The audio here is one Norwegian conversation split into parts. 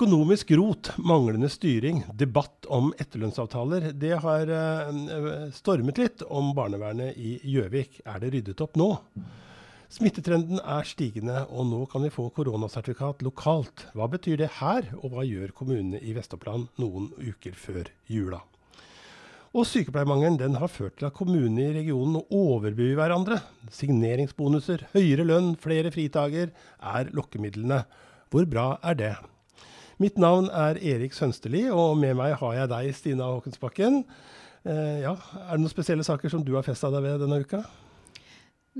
Økonomisk rot, manglende styring, debatt om etterlønnsavtaler. Det har uh, stormet litt om barnevernet i Gjøvik. Er det ryddet opp nå? Smittetrenden er stigende, og nå kan vi få koronasertifikat lokalt. Hva betyr det her, og hva gjør kommunene i Vest-Oppland noen uker før jula? Og sykepleiermangelen har ført til at kommunene i regionen overbyr hverandre. Signeringsbonuser, høyere lønn, flere fritager er lokkemidlene. Hvor bra er det? Mitt navn er Erik Sønsterli, og med meg har jeg deg, Stina Håkensbakken. Eh, ja, er det noen spesielle saker som du har festa deg ved denne uka?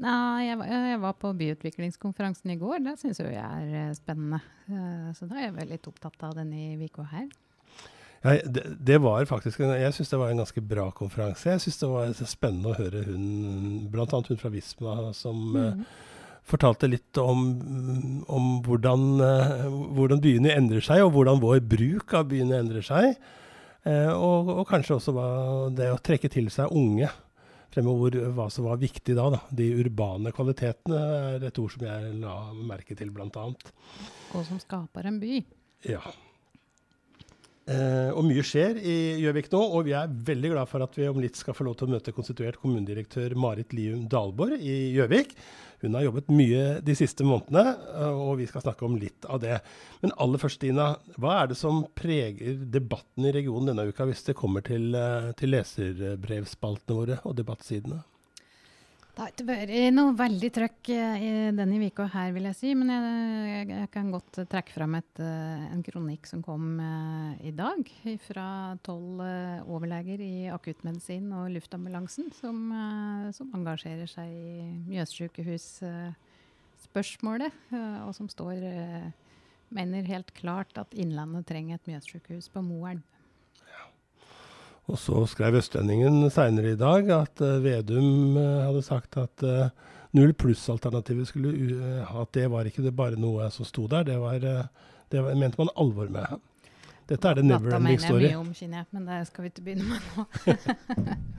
Nei, jeg, jeg, var på byutviklingskonferansen i går. Det syns jeg er eh, spennende. Uh, så da er jeg veldig opptatt av denne uka her. Ja, det, det, var faktisk en, Jeg syns det var en ganske bra konferanse. Jeg syns det var spennende å høre hun, bl.a. hun fra Visma, som mm. uh, fortalte litt om, om hvordan, uh, hvordan, byene endrer seg, og hvordan vår bruk av byene endrer seg. Og, og, kanskje også det å trekke til seg unge fremover hva som var viktig da, da. De urbane kvalitetene er et ord som jeg la merke til, bl.a. Og som skaper en by. Ja. Eh, og mye skjer i Gjøvik nå, og vi er veldig glad for at vi om litt skal få lov til å møte konstituert kommunedirektør Marit Lium Dalborg i Gjøvik. Hun har jobbet mye de siste månedene, eh, og vi skal snakke om litt av det. Men aller først, Stina, hva er det som preger debatten i regionen denne uka, hvis det kommer til, eh, til leserbrevspaltene våre og debattsidene? Det har vært noe veldig trøkk eh, i denne uka her, vil jeg si. Men jeg, jeg kan godt trekke fram et, eh, en kronikk som kom uh, i dag fra tolv overleger i akuttmedisin og luftambulansen, som, som engasjerer seg i Mjøssykehus-spørsmålet, og som står mener helt klart at Innlandet trenger et Mjøssykehus på Moelv. Og så skrev Østlendingen seinere i dag at uh, Vedum uh, hadde sagt at uh, null pluss-alternativet skulle At det var ikke det bare noe som sto der, det, var, det var, mente man alvor med. Dette er det never ending story. Dette mener jeg mye om, Kine, men det skal vi ikke begynne med nå.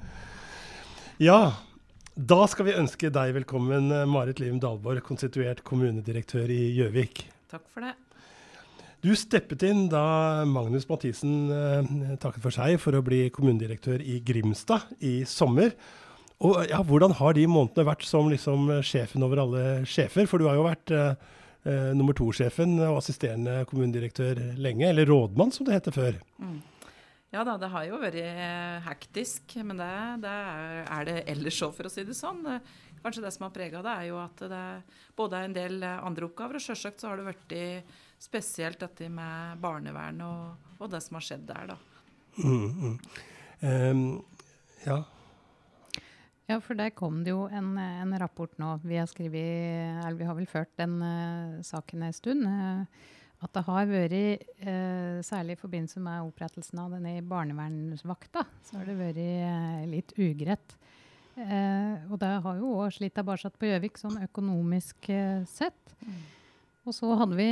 ja, da skal vi ønske deg velkommen, Marit Livum Dalborg, konstituert kommunedirektør i Gjøvik. Takk for det. Du steppet inn da Magnus Mathisen eh, takket for seg for å bli kommunedirektør i Grimstad i sommer. Og ja, Hvordan har de månedene vært som liksom, sjefen over alle sjefer? For du har jo vært eh, eh, nummer to-sjefen og assisterende kommunedirektør lenge, eller rådmann som det heter før. Mm. Ja da, det har jo vært hektisk, men det, det er det ellers òg, for å si det sånn. Kanskje det som har prega det, er jo at det både er en del andre oppgaver, og sjølsagt så har det i spesielt dette med barnevern og, og, det som har skjedd der, da. Mm, mm. Um, ja. Ja, for der kom det jo en, en, rapport nå. Vi har skrivet, eller vi har vel ført den uh, saken en stund. Uh, at det har vært, uh, særlig i forbindelse med opprettelsen av denne barnevernsvakta, så har det vært litt ugrett. og det har jo òg slitt tilbake på Gjøvik, sånn økonomisk sett. Mm. Og så hadde vi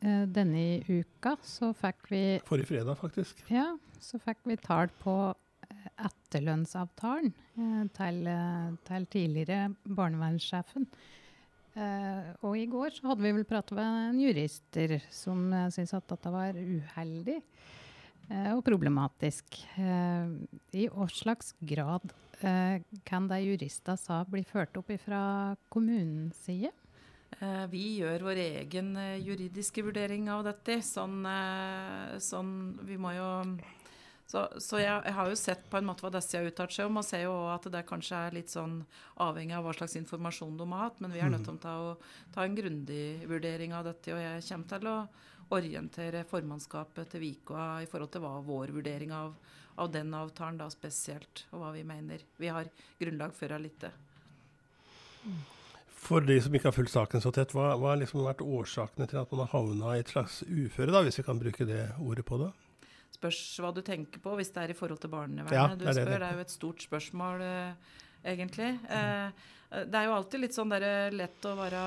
denne uka så fikk vi Forrige fredag, faktisk. Ja, så fikk vi tall på eh, etterlønnsavtalen uh, til, til, tidligere barnevernssjefen. og i går så hadde vi vel pratet med en jurister som syntes at dette var uheldig og problematisk. I hva slags grad kan de juristene sa bli ført opp fra kommunens side? Eh, vi gjør vår egen eh, juridiske vurdering av dette. Sånn, eh, sånn vi må jo så, så jeg, jeg, har jo sett på en måte hva disse har uttalt seg om, og ser jo at det kanskje er litt sånn avhengig av hva slags informasjon de har hatt. Men vi er nødt til å ta, ta en grundig vurdering av dette. Og jeg kommer til å orientere formannskapet til Vikoa i forhold til hva vår vurdering av, av den avtalen da spesielt, og hva vi mener vi har grunnlag for av litt. Mm. For de som ikke har fulgt saken så tett, hva, hva har liksom vært årsakene til at man har havna i et slags uføre, da, hvis vi kan bruke det ordet på det? Spørs hva du tenker på, hvis det er i forhold til barnevernet ja, du spør. Det, det er jo et stort spørsmål, eh, egentlig. Mm. Eh, det er jo alltid litt sånn der, lett å være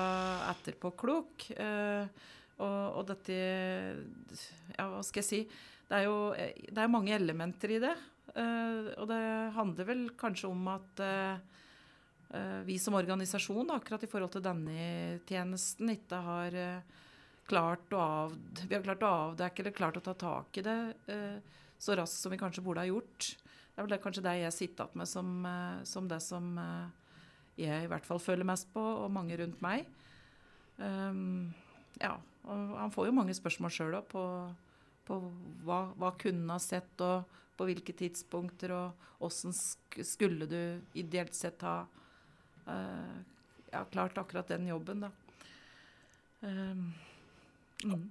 etterpåklok. Eh, og, og dette Ja, hva skal jeg si? Det er jo eh, det er mange elementer i det. Eh, og det handler vel kanskje om at Eh, vi som organisasjon, akkurat i forhold til denne tjenesten, ikke har eh, klart å, av, har klart å avdekke eller klart å ta tak i det eh, så raskt som vi kanskje burde ha gjort. Det er vel det, kanskje det jeg sitter igjen med som, eh, som, det som eh, jeg i hvert fall føler mest på, og mange rundt meg. Um, ja, og han får jo mange spørsmål sjøl òg på, på, hva, hva kunne ha sett, og på hvilke tidspunkter, og åssen skulle du ideelt sett ha uh, ja, klart akkurat den jobben, da. Um, mm.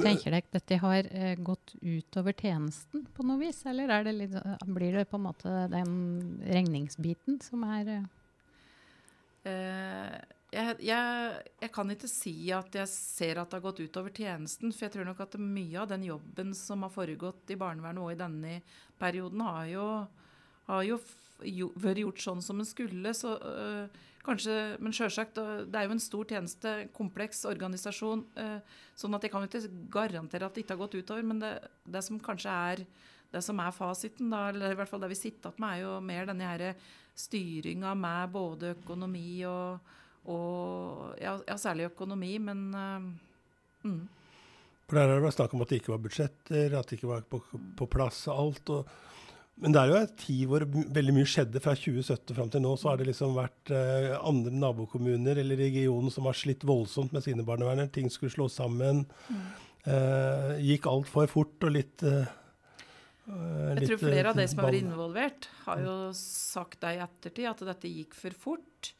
Tenker dere dette har uh, gått utover tjenesten på noe vis, eller det litt, blir det på en måte den regningsbiten som er uh, jeg, jeg, jeg, kan ikke si at jeg ser at det har gått utover tjenesten. For jeg tror nok at mye av den jobben som har foregått i barnevernet og i denne perioden, har jo, har jo vært gjort sånn som en skulle. Så, øh, kanskje, men selvsagt, det er jo en stor tjeneste, kompleks organisasjon. Øh, sånn at jeg kan ikke garantere at det ikke har gått utover. Men det, det som kanskje er det som er fasiten, da, eller i hvert fall det vi sitter igjen med, er jo mer denne styringa med både økonomi og og ja, ja, særlig økonomi, men uh, mm. For Der har det vært snakk om at det ikke var budsjetter, at det ikke var på, på plass og alt. Og, men det er jo en tid hvor veldig mye skjedde. Fra 2017 fram til nå så har det liksom vært eh, andre nabokommuner eller regionen som har slitt voldsomt med sine barneverner. Ting skulle slås sammen. Mm. Eh, gikk altfor fort og litt jeg tror flere av de som har vært involvert, har jo sagt det i ettertid, at dette gikk for fort.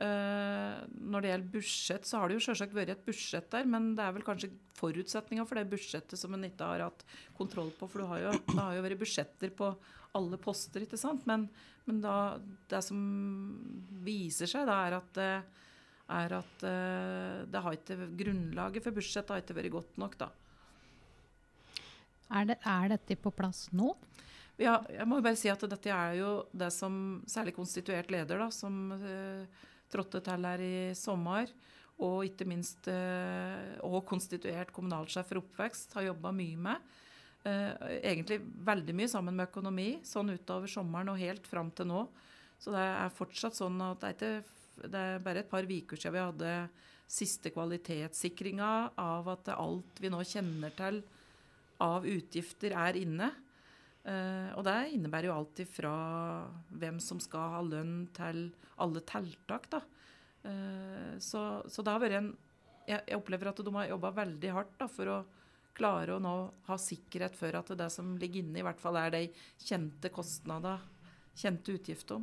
Uh, når det gjelder budsjett, så har det jo selvsagt vært et budsjett der, men det er vel kanskje forutsetninga for det budsjettet som en ikke har hatt kontroll på. For har jo, det har jo vært budsjetter på alle poster, ikke sant. Men, men da, det som viser seg, da, er at, er at uh, det har ikke, grunnlaget for budsjettet har ikke vært godt nok, da. Er, det, er dette på plass nå? Ja, jeg må bare si at dette er jo det som særlig konstituert leder, da, som uh, trådte til her i sommer. Og ikke minst eh, og konstituert kommunalsjef for oppvekst har jobba mye med. Eh, egentlig veldig mye sammen med økonomi, sånn utover sommeren og helt fram til nå. Så det er fortsatt sånn at det er, ikke, det er bare et par uker siden vi hadde siste kvalitetssikringa av at alt vi nå kjenner til av utgifter, er inne. Uh, og det innebærer jo alt ifra hvem som skal ha lønn, til alle tiltak. da. Uh, så, så, det har vært en jeg, opplever at de har jobba veldig hardt da, for å klare å nå ha sikkerhet for at det som ligger inne, i hvert fall er de kjente kostnader, kjente utgifter.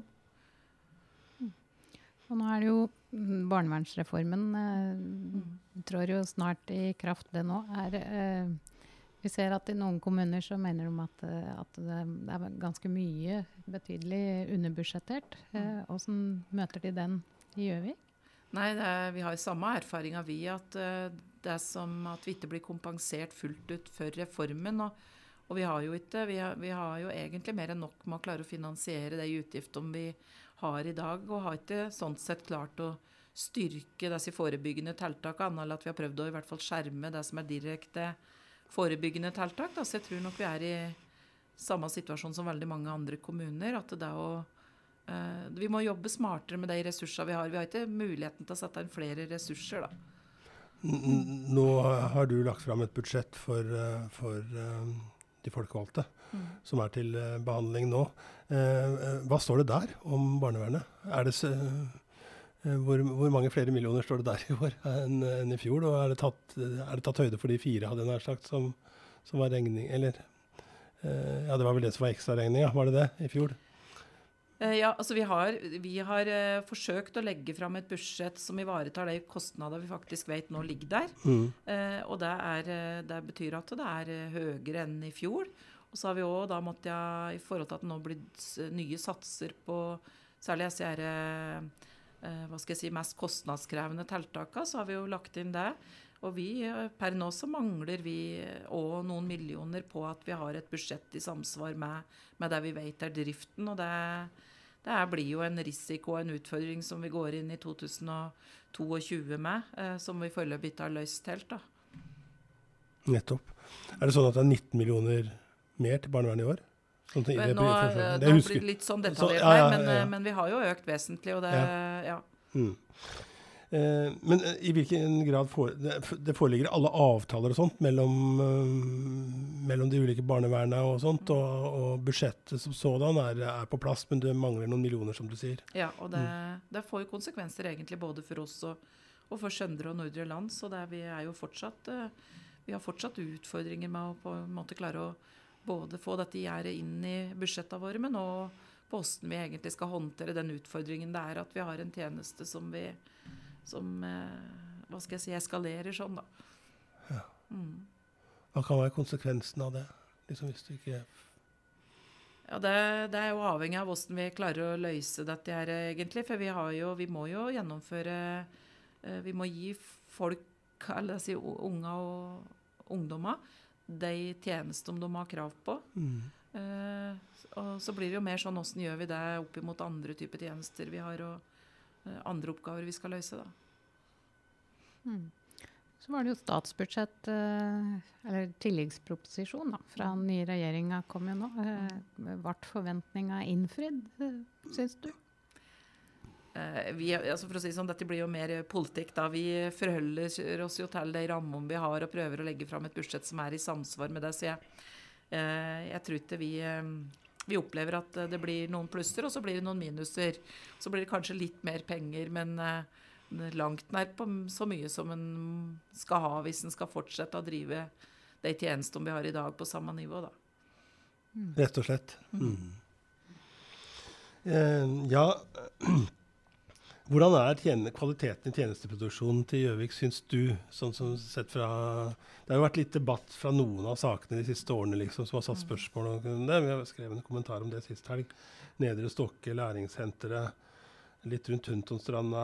Mm. Og nå er det jo mm, barnevernsreformen eh, mm. trår jo snart i kraft, det nå. Er eh, vi ser at i noen kommuner så mener de at, eh, at det er ganske mye betydelig underbudsjettert. Hvordan eh, møter de den i Gjøvik? Nei, er, Vi har samme erfaringa vi, at uh, det er som at vi ikke blir kompensert fullt ut for reformen. Og, og vi, har jo ikke, vi har, vi har, jo egentlig mer enn nok med å klare å finansiere de utgiftene vi har i dag. Og har ikke sånn sett klart å styrke disse forebyggende tiltakene, eller at vi har prøvd å i hvert fall skjerme det som er direkte forebyggende tiltak. Da. Så jeg tror nok vi er i samme situasjon som veldig mange andre kommuner. At det å eh, Vi må jobbe smartere med de ressursene vi har. Vi har ikke muligheten til å sette inn flere ressurser, da. Nå har du lagt fram et budsjett for, eh, for uh, de folkevalgte, mm. som er til uh, behandling nå. Hva står det der om barnevernet? Er det Eh, hvor, hvor, mange flere millioner står det der i år enn, enn i fjor? Og er det, tatt, er det, tatt, høyde for de fire hadde jeg sagt, som, som, var regning Eller eh, Ja, det var vel det som var ekstraregninga, var det det i fjor? Eh, ja, altså vi har, vi har uh, forsøkt å legge fram et budsjett som ivaretar de kostnader vi faktisk vet nå ligger der. Mm. Uh, og det, er, det, betyr at det er høyere enn i fjor. Og så har vi òg da måttet, jeg, i forhold til at det nå blir nye satser på særlig disse uh, hva skal jeg si, mest kostnadskrevende tiltakene, så har vi jo lagt inn det. Og vi, eh, per nå så mangler vi òg noen millioner på at vi har et budsjett i samsvar med, med det vi vet er driften. Og det, det blir jo en risiko og en utfordring som vi går inn i 2022 med, eh, som vi foreløpig ikke har løst helt. da. Nettopp. Er det sånn at det er 19 millioner mer til barnevernet i år? Sånn nå, det, det, blir litt sånn detaljert Så, ja, ja, ja, men, men, vi har jo økt vesentlig, og det Ja. Mm. Eh, men eh, i hvilken grad for, det, foreligger alle avtaler og sånt mellom, eh, mellom de ulike barnevernene og sånt, og, og budsjettet som sådan er, er, på plass, men det mangler noen millioner, som du sier. Ja, og det, det får jo konsekvenser egentlig både for oss og, og for Søndre og Nordre land, så det, vi er jo fortsatt vi har fortsatt utfordringer med å på en måte klare å både få dette gjerdet inn i budsjettene våre, men òg på hvordan vi egentlig skal håndtere den utfordringen det er at vi har en tjeneste som vi som eh, hva skal jeg si, eskalerer sånn, da. Ja. Mm. Hva kan være konsekvensen av det? Liksom hvis du ikke ja, det, det, er jo avhengig av hvordan vi klarer å løse dette her, egentlig. For vi, jo, vi må jo gjennomføre eh, Vi må gi folk, eller si unger og ungdommer, de tjenestene de har krav på. Mm. Eh, og så blir det jo mer sånn åssen gjør vi det opp mot andre typer tjenester vi har, og andre oppgaver vi skal løse, da. Mm. Så var det jo statsbudsjett, eh, eller tilleggsproposisjon, da, fra den nye regjeringa kom jo nå. Eh, ble forventninga innfridd, eh, syns du? Eh, vi, altså for å si sånn, Dette blir jo mer politikk. da. Vi forholder oss jo til de rammene vi har, og prøver å legge fram et budsjett som er i samsvar med det. Så jeg, eh, jeg tror ikke vi, eh, vi opplever at det blir noen plusser, og så blir det noen minuser. Så blir det kanskje litt mer penger, men langt nær på så mye som en skal ha hvis en skal fortsette å drive de tjenestene vi har i dag, på samme nivå. da. Rett og slett. Mm. mm. Eh, ja hvordan er kvaliteten i tjenesteproduksjonen til Gjøvik, syns du? Sånn som sett fra, det har jo vært litt debatt fra noen av sakene de siste årene liksom, som har satt spørsmål om det. Har skrevet en kommentar om det sist helg. Nedre Stokke, læringssenteret, litt rundt Huntonstranda.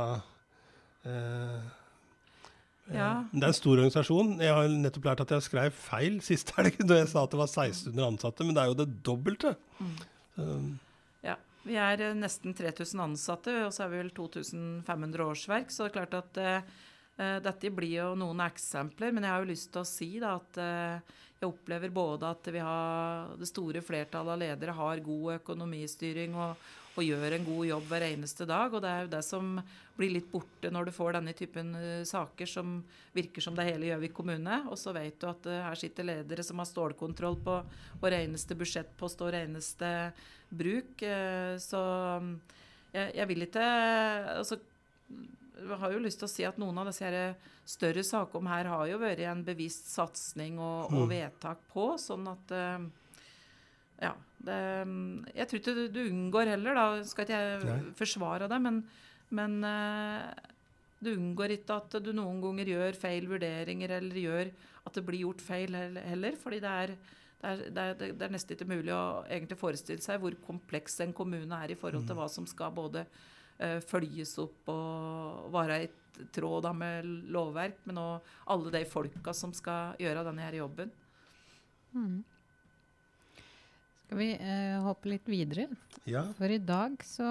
Eh, eh, ja. Det er en stor organisasjon. Jeg har nettopp lært at jeg skrev feil sist helg da jeg sa at det var 1600 ansatte, men det er jo det dobbelte. Mm. Så, vi er eh, nesten 3000 ansatte, og så er vi vel 2500 årsverk. Så det er klart at uh, dette blir jo noen eksempler. Men jeg har jo lyst til å si da, at uh, jeg opplever både at har det store flertallet av ledere har god økonomistyring og, og gjør en god jobb hver eneste dag. Og det er jo det som blir litt borte når du får denne typen uh, saker som virker som det hele Gjøvik kommune. Og så vet du at uh, her sitter ledere som har stålkontroll på vår eneste budsjettpost og eneste bruk. Uh, så um, jeg, jeg, vil ikke altså, jeg har jo lyst til å si at noen av disse større sakene her har jo vært en bevisst satsing og, og, mm. vedtak på, sånn at ja. Det, jeg tror ikke du, du, unngår heller, da. Skal ikke jeg Nei. forsvare det, men, men uh, du unngår ikke at du noen ganger gjør feil vurderinger, eller gjør at det blir gjort feil heller. fordi det er, det er, det er, det er nesten ikke mulig å egentlig forestille seg hvor kompleks en kommune er i forhold til mm. hva som skal både uh, følges opp og være i tråd med lovverk, men òg alle de folka som skal gjøre denne her jobben. Mm. Skal vi uh, hoppe litt videre? Ja. For i dag så,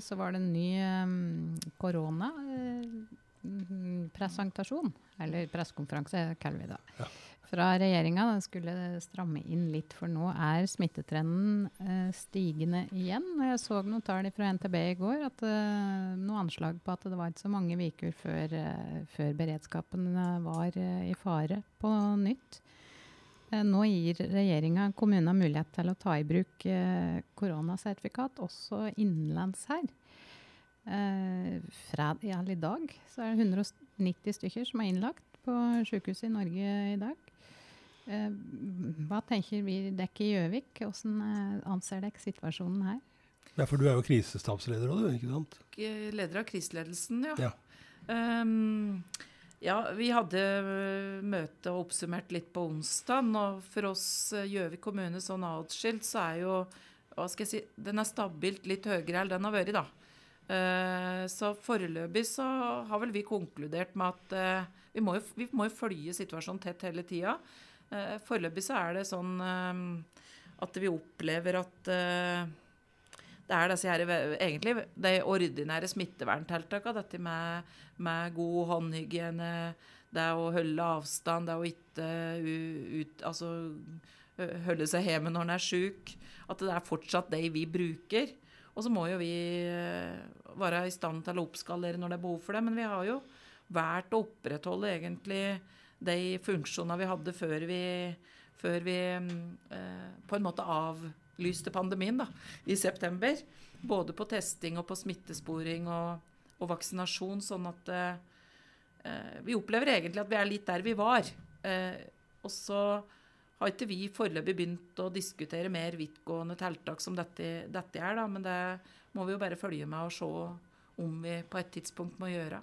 så var det en ny um, koronapresentasjon. Uh, eller pressekonferanse, kaller vi det. Ja. Fra regjeringa. Den skulle stramme inn litt, for nå er smittetrenden uh, stigende igjen. Jeg så noen tall fra NTB i går, at noen noe anslag på at det var ikke så mange uker før, før beredskapen var i fare på nytt. Eh, nå gir regjeringa kommunene mulighet til å ta i bruk eh, koronasertifikat også innenlands her. Eh, fra ja, i dag så er det 190 stykker som er innlagt på sykehuset i Norge i dag. Eh, hva tenker vi dekk i Gjøvik? Hvordan anser dere situasjonen her? Ja, For du er jo krisestabsleder òg, ikke sant? Leder av kriseledelsen, ja. ja. Um, ja, vi hadde eh, møte og oppsummert litt på onsdag. Og for oss eh, Gjøvik kommune sånn atskilt, så er jo hva skal jeg si, Den er stabilt litt høyere enn den har vært, da. Uh, så foreløpig så har vel vi konkludert med at uh, vi, må jo, vi, må jo, følge situasjonen tett hele tida. Uh, foreløpig så er det sånn at vi opplever at det er disse her, egentlig de ordinære smitteverntiltakene. Dette med, med, god håndhygiene, det å holde avstand, det å ikke ut, altså, holde seg hjemme når en er syk. At det er fortsatt de vi bruker. Og så må jo vi være i stand til å oppskalere når det er behov for det. Men vi har jo valgt å opprettholde egentlig de funksjonene vi hadde før vi, før vi eh, på en måte avlyste pandemien da, i september. Både på testing og på smittesporing og, og vaksinasjon. Sånn at eh, vi opplever egentlig at vi er litt der vi var. Eh, og så har ikke vi foreløpig begynt å diskutere mer vidtgående tiltak som dette, dette er, da, men det må vi jo bare følge med og se om vi på et tidspunkt må gjøre.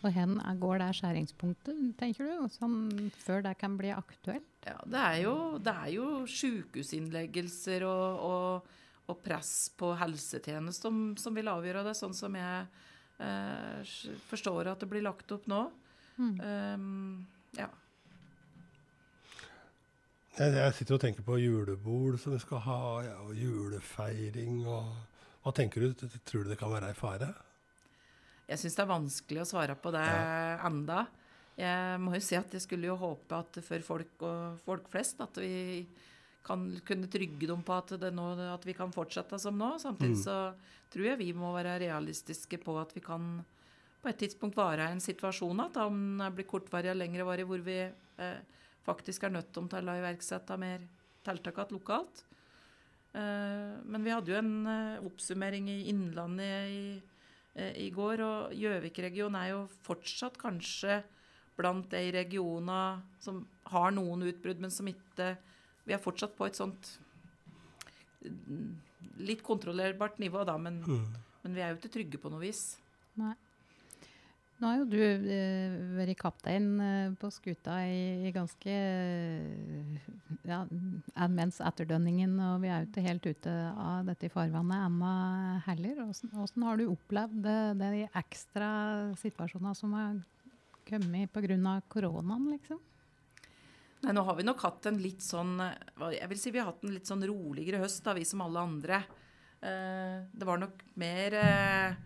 Og hen går det skjæringspunktet, tenker du, sånn, før det kan bli aktuelt? Ja, Det er jo, det er jo sykehusinnleggelser og, og, og, press på helsetjeneste som, som, vil avgjøre det, sånn som jeg eh, forstår at det blir lagt opp nå. Mm. Um, ja. Jeg, jeg, sitter og tenker på julebord som vi skal ha, ja, og julefeiring. og Hva tenker du? Tror du det kan være i fare? Jeg syns det er vanskelig å svare på det ja. enda. Jeg må jo si at jeg skulle jo håpe at for folk og folk flest at vi kan kunne trygge dem på at, nå, at vi kan fortsette som nå. Samtidig mm. så tror jeg vi må være realistiske på at vi kan på et tidspunkt være i en situasjon at om det blir kortvarig og lengrevarig hvor vi eh, faktisk er nødt til å iverksette mer tiltak lokalt. Eh, men vi hadde jo en eh, oppsummering i Innlandet i, i går, og Gjøvik-regionen er jo fortsatt kanskje blant de regionene som har noen utbrudd, men som ikke Vi er fortsatt på et sånt litt kontrollerbart nivå, da, men, mm. men vi er jo ikke trygge på noe vis. Nei. Nå har jo du eh, vært kaptein eh, på skuta i, i ganske eh, ja, mens etterdønningen, og vi er jo ikke helt ute av dette i farvannet ennå heller. Hvordan har du opplevd det, det de ekstra situasjonene som har kommet pga. koronaen, liksom? Nei, nå har vi nok hatt en litt sånn Jeg vil si vi har hatt en litt sånn roligere høst, da, vi som alle andre. Eh, det var nok mer eh,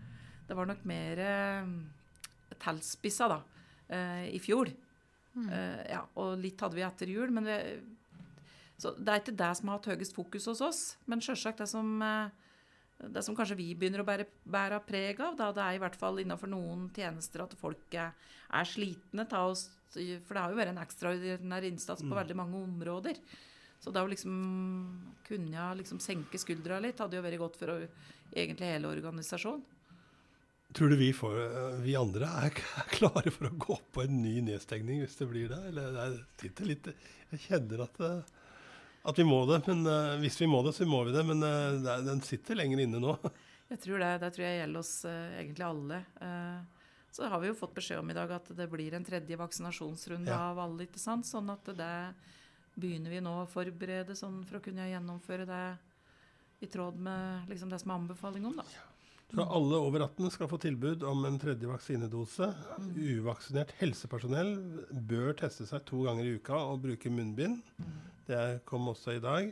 Det var nok mer eh, tilspissa da, uh, i fjor. Mm. Uh, ja, og litt hadde vi etter jul. men vi, så Det er ikke det som har hatt høyest fokus hos oss. Men selvsagt det som, uh, det som kanskje vi begynner å bære, bære preg av, da, det er i hvert fall innenfor noen tjenester at folk er, slitne. Oss, for det har jo vært en ekstraordinær innsats på mm. veldig mange områder. Så da å liksom kunne liksom senke skuldra litt hadde jo vært godt for å, egentlig hele organisasjonen. Tror du vi, får, vi, andre er, klare for å gå på en ny nedstengning hvis det blir det? Eller jeg litt Jeg kjenner at, at vi må det. Men uh, hvis vi må det, så må vi det. Men den sitter lenger inne nå. Jeg tror det. Det tror jeg gjelder oss egentlig alle. så har vi jo fått beskjed om i dag at det blir en tredje vaksinasjonsrunde ja. av alle. ikke sant? Sånn at det begynner vi nå å forberede sånn for å kunne gjennomføre det i tråd med liksom, det som er anbefaling om. da. Så alle over 18 skal få tilbud om en tredje vaksinedose. Uvaksinert helsepersonell bør teste seg to ganger i uka og bruke munnbind. Det kom også i dag.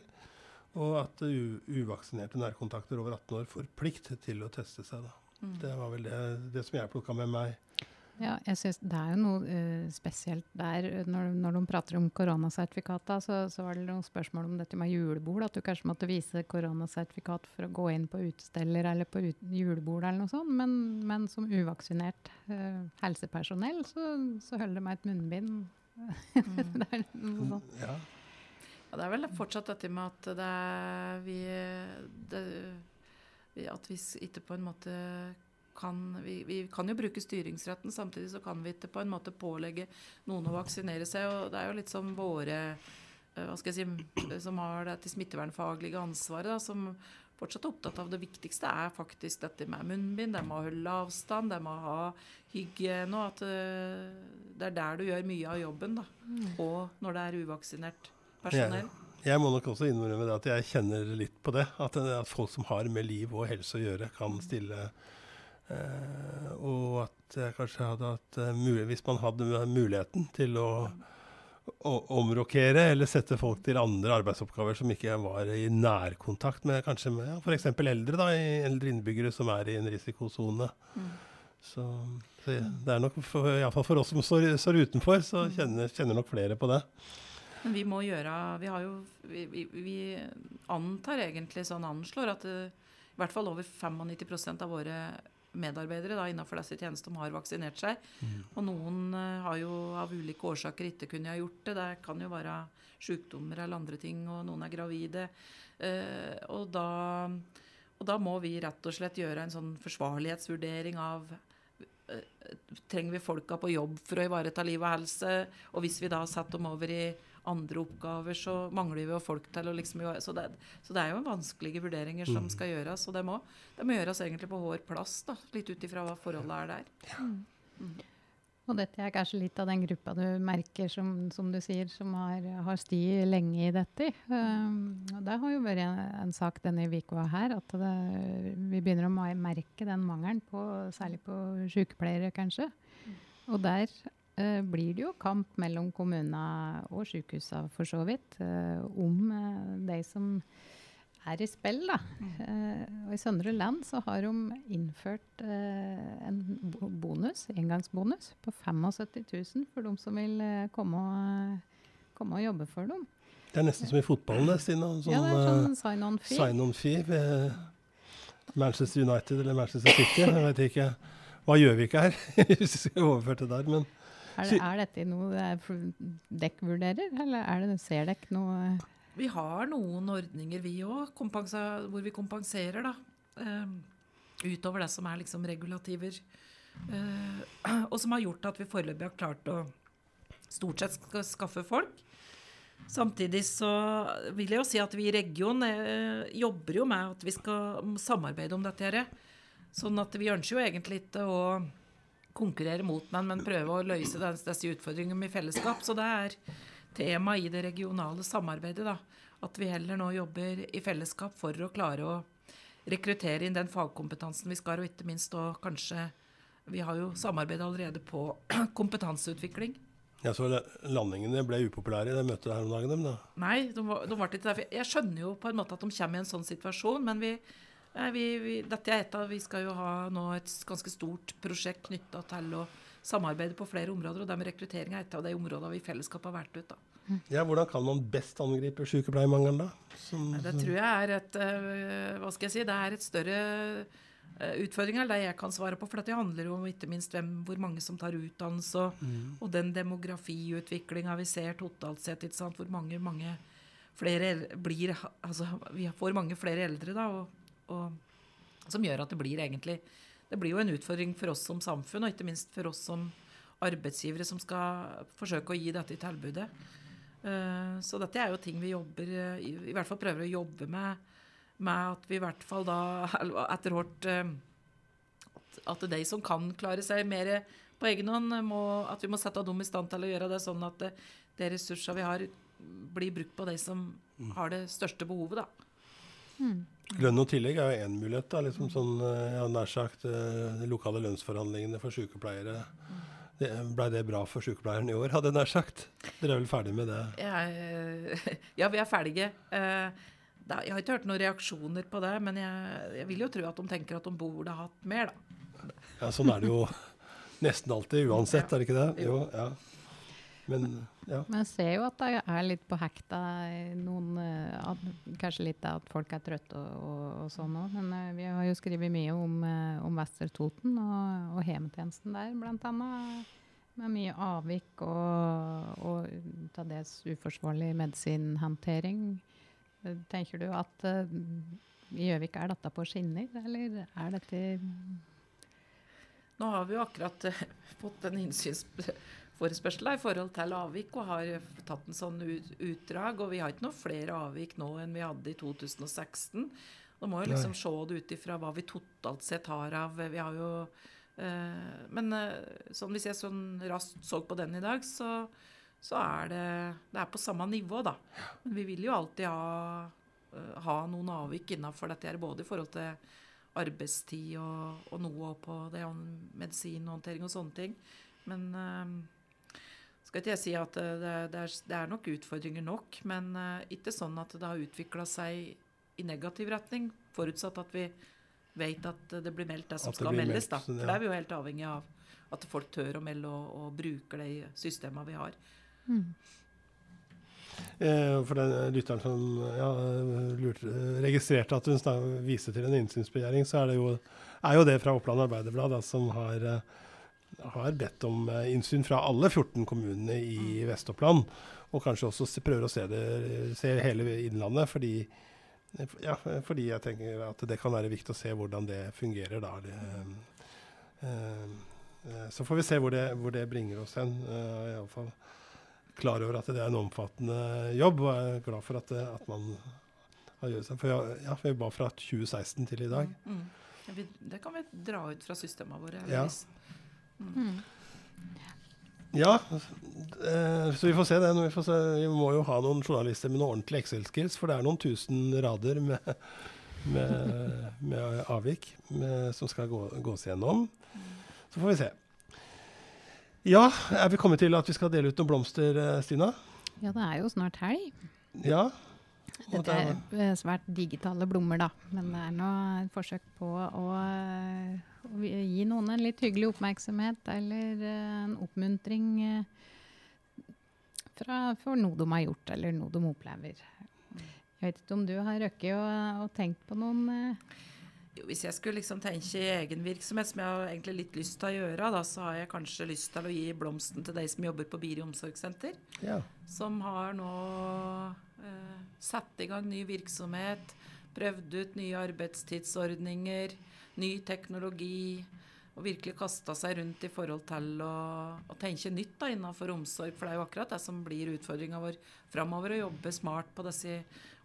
Og at uvaksinerte nærkontakter over 18 år får plikt til å teste seg. Da. Mm. Det var vel det, det som jeg plukka med meg. Ja, jeg synes Det er jo noe uh, spesielt der. Når, når, de prater om koronasertifikata, så, så, var det noen spørsmål om dette med julebord. At du kanskje måtte vise koronasertifikat for å gå inn på utesteller eller på ut, julebord. eller noe sånt. Men, men som uvaksinert uh, helsepersonell så, så holder det meg et munnbind. Mm. det er noe sånt. Ja. ja. det er vel fortsatt dette med at det er vi, det, At vi ikke på en måte kan vi, vi, kan jo bruke styringsretten, samtidig så kan vi ikke på en måte pålegge noen å vaksinere seg. og Det er jo litt som våre eh, hva skal jeg si, som har dette smittevernfaglige ansvaret, da, som fortsatt er opptatt av det viktigste, er faktisk dette med munnbind. Det med å holde avstand, det med å ha hygiene. At eh, det er der du gjør mye av jobben. da, mm. Og når det er uvaksinert personell. Jeg må nok også innrømme det at jeg kjenner litt på det. At, at folk som har med liv og helse å gjøre, kan stille og at jeg kanskje hadde hatt mulighet, Hvis man hadde muligheten til å, å omrokere eller sette folk til andre arbeidsoppgaver som ikke var i nærkontakt med kanskje med ja, f.eks. eldre da, eldre innbyggere som er i en risikosone. Mm. Så, så, det er nok iallfall for oss som står, står utenfor, så mm. kjenner, kjenner, nok flere på det. Men vi må gjøre Vi har jo Vi, vi, vi antar egentlig sånn anslår at det, i hvert fall over 95% av våre medarbeidere da, innenfor disse tjenestene har vaksinert seg. Mm. Og noen uh, har jo av ulike årsaker ikke kunnet ha gjort det. Det kan jo være sykdommer eller andre ting, og noen er gravide. Uh, og, da, og, da, må vi rett og slett gjøre en sånn forsvarlighetsvurdering av uh, Trenger vi folka på jobb for å ivareta liv og helse? Og hvis vi da setter dem over i andre oppgaver, så mangler vi jo folk til å liksom så det, så det er jo vanskelige vurderinger som mm. skal gjøres. Og det må, det må gjøres egentlig på vår plass, da, litt ut ifra hva forholdet er der. Ja. Mm. Og dette er kanskje litt av den gruppa du merker, som, som du sier, som har, har sti lenge i dette. Um, og det har jo vært en, en sak denne uka her, at det, vi begynner å merke den mangelen, på, særlig på sykepleiere, kanskje. Mm. Og der blir det jo kamp mellom kommunene og sykehusene, for så vidt, uh, om uh, de som er i spill. Da. Mm. og I Søndre Land så har de innført en bonus, engangsbonus på 75 000 for de som vil komme og, komme og jobbe for dem. Det er nesten som i fotballen, det, Stina. Sånn, ja, det er sånn sign-on-fee. Sign-on-fee ved Manchester United eller Manchester City. Jeg vet ikke hva gjør vi ikke her, hvis vi skal overføre det der. men er, det, er dette noe dekk vurderer, eller er det, ser dekk noe Vi har noen ordninger, vi òg, hvor vi kompenserer, da. Uh, utover det som er liksom regulativer. Uh, og som har gjort at vi foreløpig har klart å stort sett skaffe folk. Samtidig så vil jeg jo si at vi i regionen eh, jobber jo med at vi skal samarbeide om dette. Her. Sånn at vi ønsker jo egentlig ikke å konkurrere mot menn, men prøve å løse disse utfordringene i fellesskap. Så det er tema i det regionale samarbeidet. da, At vi heller nå jobber i fellesskap for å klare å rekruttere inn den fagkompetansen vi skal, og ikke minst og kanskje Vi har jo samarbeid allerede på kompetanseutvikling. Ja, Så landingene ble upopulære i det møtet her om dagen? Dem, da? Nei, de var, de var ikke der. Jeg skjønner jo på en måte at de kommer i en sånn situasjon, men vi, vi, vi, dette er et av, vi skal jo ha nå et ganske stort prosjekt knytta til å samarbeide på flere områder. og det med rekruttering er et av de områdene vi i fellesskap har valgt ut. da. Ja, Hvordan kan man best angripe sykepleiermangelen, da? Som, det tror jeg er et uh, hva skal jeg si, det er et større uh, utfordring enn det jeg kan svare på. For det handler jo om ikke minst hvem, hvor mange som tar utdannelse, og, mm. og den demografiutviklinga vi ser totalt sett. Hvor mange, mange flere blir altså Vi får mange flere eldre, da. og og som gjør at det blir egentlig Det blir jo en utfordring for oss som samfunn, og ikke minst for oss som arbeidsgivere som skal forsøke å gi dette i tilbudet. Uh, så dette er jo ting vi jobber i, i hvert fall prøver å jobbe med, med at vi i hvert fall da etter hvert uh, at, de som kan klare seg mer på egen hånd, må, at vi må sette dem i stand til å gjøre det sånn at det, ressurser vi har, blir brukt på de som mm. har det største behovet. da. Mm. Lønn og tillegg er jo én mulighet. da, liksom sånn, eh, ja, nær sagt, eh, De lokale lønnsforhandlingene for sykepleiere. Det, ble det bra for sykepleieren i år, hadde jeg nær sagt? Dere er vel ferdig med det? Ja, eh, ja vi er ferdige. Jeg har ikke hørt noen reaksjoner på det, men jeg, jeg, vil jo tro at de tenker at de burde hatt mer, da. Ja, Sånn er det jo nesten alltid uansett, er det ikke det? Jo, ja. Men, ja. Men jeg ser jo at det er litt på hekta noen at, Kanskje litt at folk er trøtte og, og, og sånn òg. Men uh, vi har jo skrevet mye om, uh, om Vester Toten og, og hjemmetjenesten der, blant annet. Med mye avvik og, og til dels uforsvarlig medisinhåndtering. Tenker du at uh, i Gjøvik er dette på skinner, eller er dette Nå har vi jo akkurat fått en innsyns forespørsel i forhold til avvik, og har tatt en sånn utdrag. Og vi har ikke noe flere avvik nå enn vi hadde i 2016. Da må jo liksom se det ut ifra hva vi totalt sett har av Vi har jo eh, Men eh, sånn hvis jeg sånn raskt så på den i dag, så, så er det Det er på samme nivå, da. Men vi vil jo alltid ha, ha noen avvik innafor dette her, både i forhold til arbeidstid og, og noe på det medisinhåndtering og sånne ting. Men skal ikke jeg si at det, det, er, det er, nok utfordringer nok, men uh, ikke sånn at det har utvikla seg i negativ retning. Forutsatt at vi vet at det blir meldt det som at skal meldes. da. For det er vi jo helt avhengig av at folk tør å melde og, og bruker de systemene vi har. Mm. Eh, for den lytteren som ja, lurte, registrerte at hun viste til en innsynsbegjæring, så er det jo, er jo det fra Oppland Arbeiderblad da, som har, eh, har, bedt om eh, innsyn fra alle 14 kommunene i mm. Vest-Oppland. Og kanskje også se, prøver å se, det, se hele Innlandet, fordi, ja, fordi jeg tenker at det kan være viktig å se hvordan det fungerer da. Det, eh, så får vi se hvor det, hvor det bringer oss hen. Iallfall klar over at det er en omfattende jobb, og jeg er glad for at, at man har gjort seg. For jeg, ja, vi ba fra 2016 til i dag. Mm, mm. Det kan vi dra ut fra systemene våre. Ja. Mm. ja eh, så vi får se det. Vi, får se. vi, må jo ha noen journalister med noen ordentlige Excel-skills, for det er noen tusen rader med, med, med avvik med, som skal gå, gås gjennom. Så får vi se. Ja, er vi kommet til at vi skal dele ut noen blomster, eh, Stina? Ja, det er jo snart helg. Ja. Dette er eh, svært digitale blomster, da. Men det er nå et forsøk på å, å, gi noen en litt hyggelig oppmerksomhet eller eh, en oppmuntring fra, for noe de har gjort, eller noe de opplever. Jeg vet ikke om du har røkket og, og tenkt på noen jo, hvis jeg skulle liksom tenke egen virksomhet, som jeg har egentlig litt lyst til å gjøre, da, så har jeg kanskje lyst til å gi blomsten til de som jobber på Biri omsorgssenter. Ja. Som har nå eh, satt i gang ny virksomhet, prøvd ut nye arbeidstidsordninger, ny teknologi. Og virkelig kasta seg rundt i forhold til å, å tenke nytt da, innenfor omsorg. For det er jo akkurat det som blir utfordringa vår framover, å jobbe smart på disse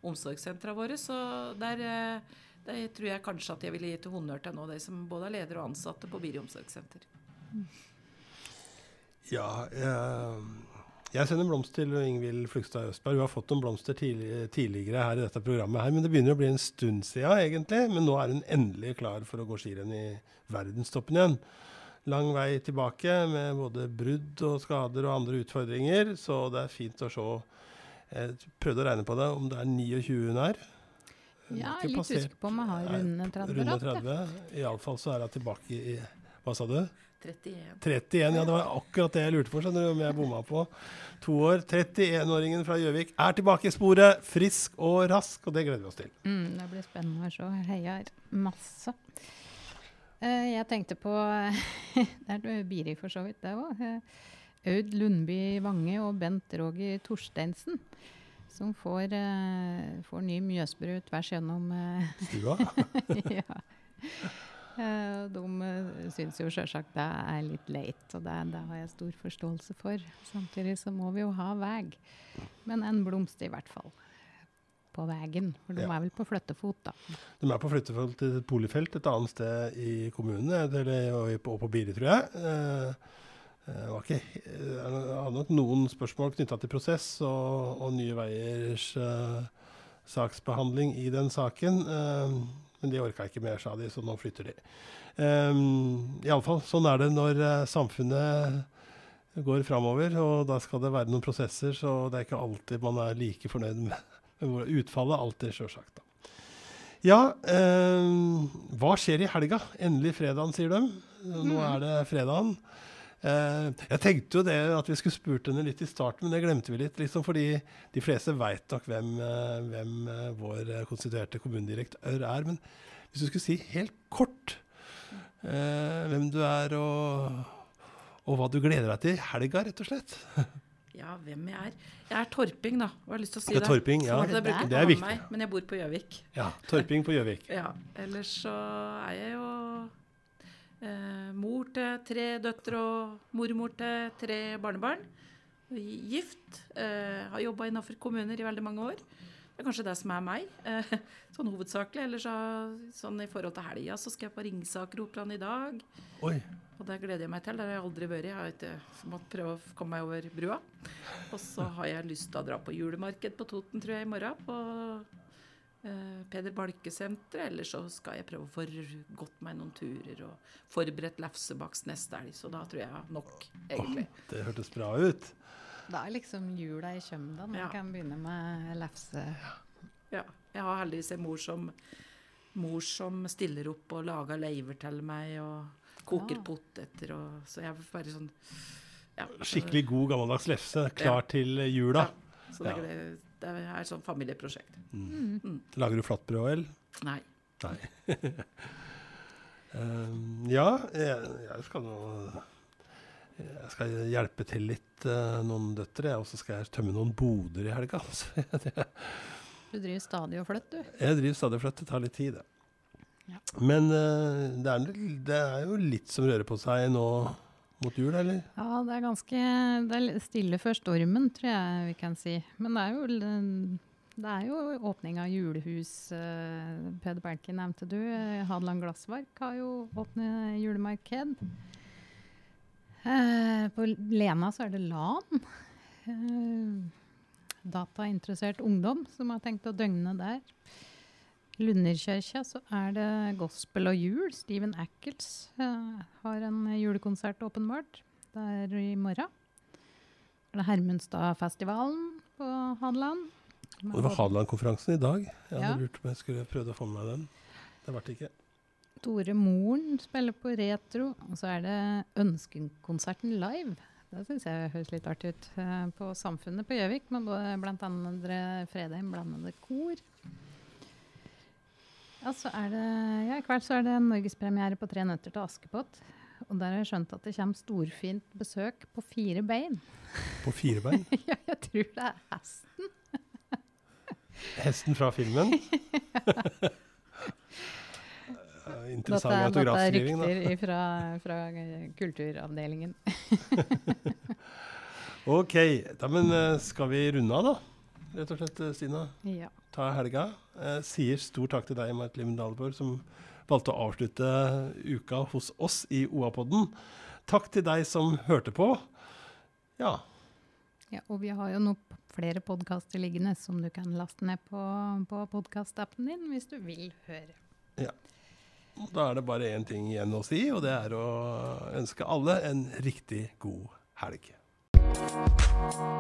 omsorgssentrene våre. Så der eh, det tror jeg kanskje at jeg ville gitt honnør til nå, de som både er ledere og ansatte på Biri omsorgssenter. Ja, jeg, jeg sender blomst til Ingvild Flugstad Østberg. Hun har fått noen blomster tidlig, tidligere her i dette programmet, her, men det begynner å bli en stund siden egentlig. Men nå er hun endelig klar for å gå skirenn i verdenstoppen igjen. Lang vei tilbake med både brudd og skader og andre utfordringer, så det er fint å se. Jeg prøvde å regne på det, om det er 29 hun er. Ja, jeg er litt usikker på om jeg har runde 30. Runde 30. Iallfall så er hun tilbake i Hva sa du? 31. 31, Ja, det var akkurat det jeg lurte på, skjønner du, om jeg bomma på. To år. 31-åringen fra Gjøvik er tilbake i sporet, frisk og rask, og det gleder vi oss til. Mm, det blir spennende å se. Heier masse. Uh, jeg tenkte på Det er Biri, for så vidt, det òg. Aud Lundby Vange og Bent Roger Torsteinsen som får, uh, får ny Mjøsbru tvers gjennom uh, Stua? ja. Uh, de uh, syns jo sjølsagt det er litt leit, og det, det, har jeg stor forståelse for. Samtidig så må vi jo ha vei. Men en blomst i hvert fall på veien. For de ja. er vel på flyttefot, da. De er på flyttefot til et boligfelt et annet sted i kommunen, eller, og på, på Biri, tror jeg. Var ikke, eh, jeg hadde nok noen spørsmål knytta til prosess og, og Nye Veiers uh, saksbehandling i den saken. Uh, men de orka ikke mer, sa de, så nå flytter de. Um, Iallfall, sånn er det når uh, samfunnet går framover, og da skal det være noen prosesser, så det er ikke alltid man er like fornøyd med, med utfallet. Alltid, sjølsagt. Ja, um, hva skjer i helga? Endelig fredagen, sier de. Nå mm. er det fredagen. Uh, jeg tenkte jo det at vi skulle spurt henne litt i starten, men det glemte vi litt. Liksom, fordi de fleste veit nok hvem, uh, hvem uh, vår konstituerte kommunedirektør er. Men hvis du skulle si helt kort hvem du er, og, og, hva du gleder deg til i helga, rett og slett. ja, hvem jeg er. Jeg er torping, da. Jeg har lyst til å si det? Er Torping, ja. Det, det, det er viktig. Meg, men jeg bor på Gjøvik. Ja, torping på Gjøvik. ja, ellers så er jeg jo Eh, mor til tre døtre og mormor til tre barnebarn. Gift. Eh, har jobba innafor kommuner i veldig mange år. Det er kanskje det som er meg, eh, sånn hovedsakelig. Eller så, sånn i forhold til helga, så skal jeg på Ringsakeroperaen i dag. Oi. Og det gleder jeg meg til. Det har jeg aldri vært. Jeg har ikke måttet prøve å komme meg over brua. Og så har jeg lyst til å dra på julemarked på Toten, tror jeg, i morgen. På Peder Balke-senteret. Eller så skal jeg prøve å få gått meg noen turer og forberedt lefsebakst neste elg. Så da tror jeg nok, egentlig. Oh, det hørtes bra ut. Da er liksom jula i kjømda. Man ja. kan begynne med lefse. Ja. Jeg har heldigvis en mor som, mor som stiller opp og lager leiver til meg og koker ja. poteter. Og, så jeg er bare sånn ja. Skikkelig god gammeldags lefse, klar til jula. Så det, Ja. Det er et sånt familieprosjekt. Lager du flatbrød òg, eller? Nei. Nei. Um, ja, jeg, jeg skal nå Jeg skal hjelpe til litt, uh, noen døtre. Og så skal jeg tømme noen boder i helga. Du driver stadig og flytter, du. jeg driver stadig og flytter. Det tar litt tid, det. Ja. Men uh, det, er, det er jo litt som rører på seg nå mot jul, eller? Ja, det er ganske det er stille før stormen, tror jeg vi kan si. Men det er jo, det er jo åpning av julehus. eh, Peder Berntke nevnte du. Hadeland Glassverk har jo åpnet julemarked. Eh, på Lena så er det LAN. Eh, datainteressert ungdom som har tenkt å døgne der. Lunderkirka så er det gospel og jul. Steven Ackles uh, har en julekonsert åpenbart. Det er i morgen. Det er Hermundstadfestivalen på Hadeland. Og det var Hadeland-konferansen i dag. Jeg hadde Ja. lurt på om jeg skulle prøvd å få med meg den. Det ble det ikke. Tore Moren spiller på Retro. Og så er det Ønskekonserten live. Det syns jeg høres litt artig ut. eh, På Samfunnet på Gjøvik, med bl.a. Fredheim blandede kor. Ja, så er det, ja, I kveld så er det norgespremiere på 'Tre nøtter til Askepott'. Og der har jeg skjønt at det kommer storfint besøk på fire bein. På fire bein. ja, jeg tror det er hesten. Hesten fra filmen. Interessant autografskriving, da. dette er rykter fra, fra kulturavdelingen. Ok, da, men eh, skal vi runde av, da? Rett og slett, eh, Stina. Ja. Ta helga. Jeg sier stor takk til deg, Marit Liven Dahlborg, som valgte å avslutte uka hos oss i OA-podden. Takk til deg som hørte på. Ja, Ja, og vi har jo noen flere podkaster liggende som du kan laste ned på, på podkastappen din hvis du vil høre. da er det bare én ting igjen å si, og det er å ønske alle en riktig god helg. Thank you.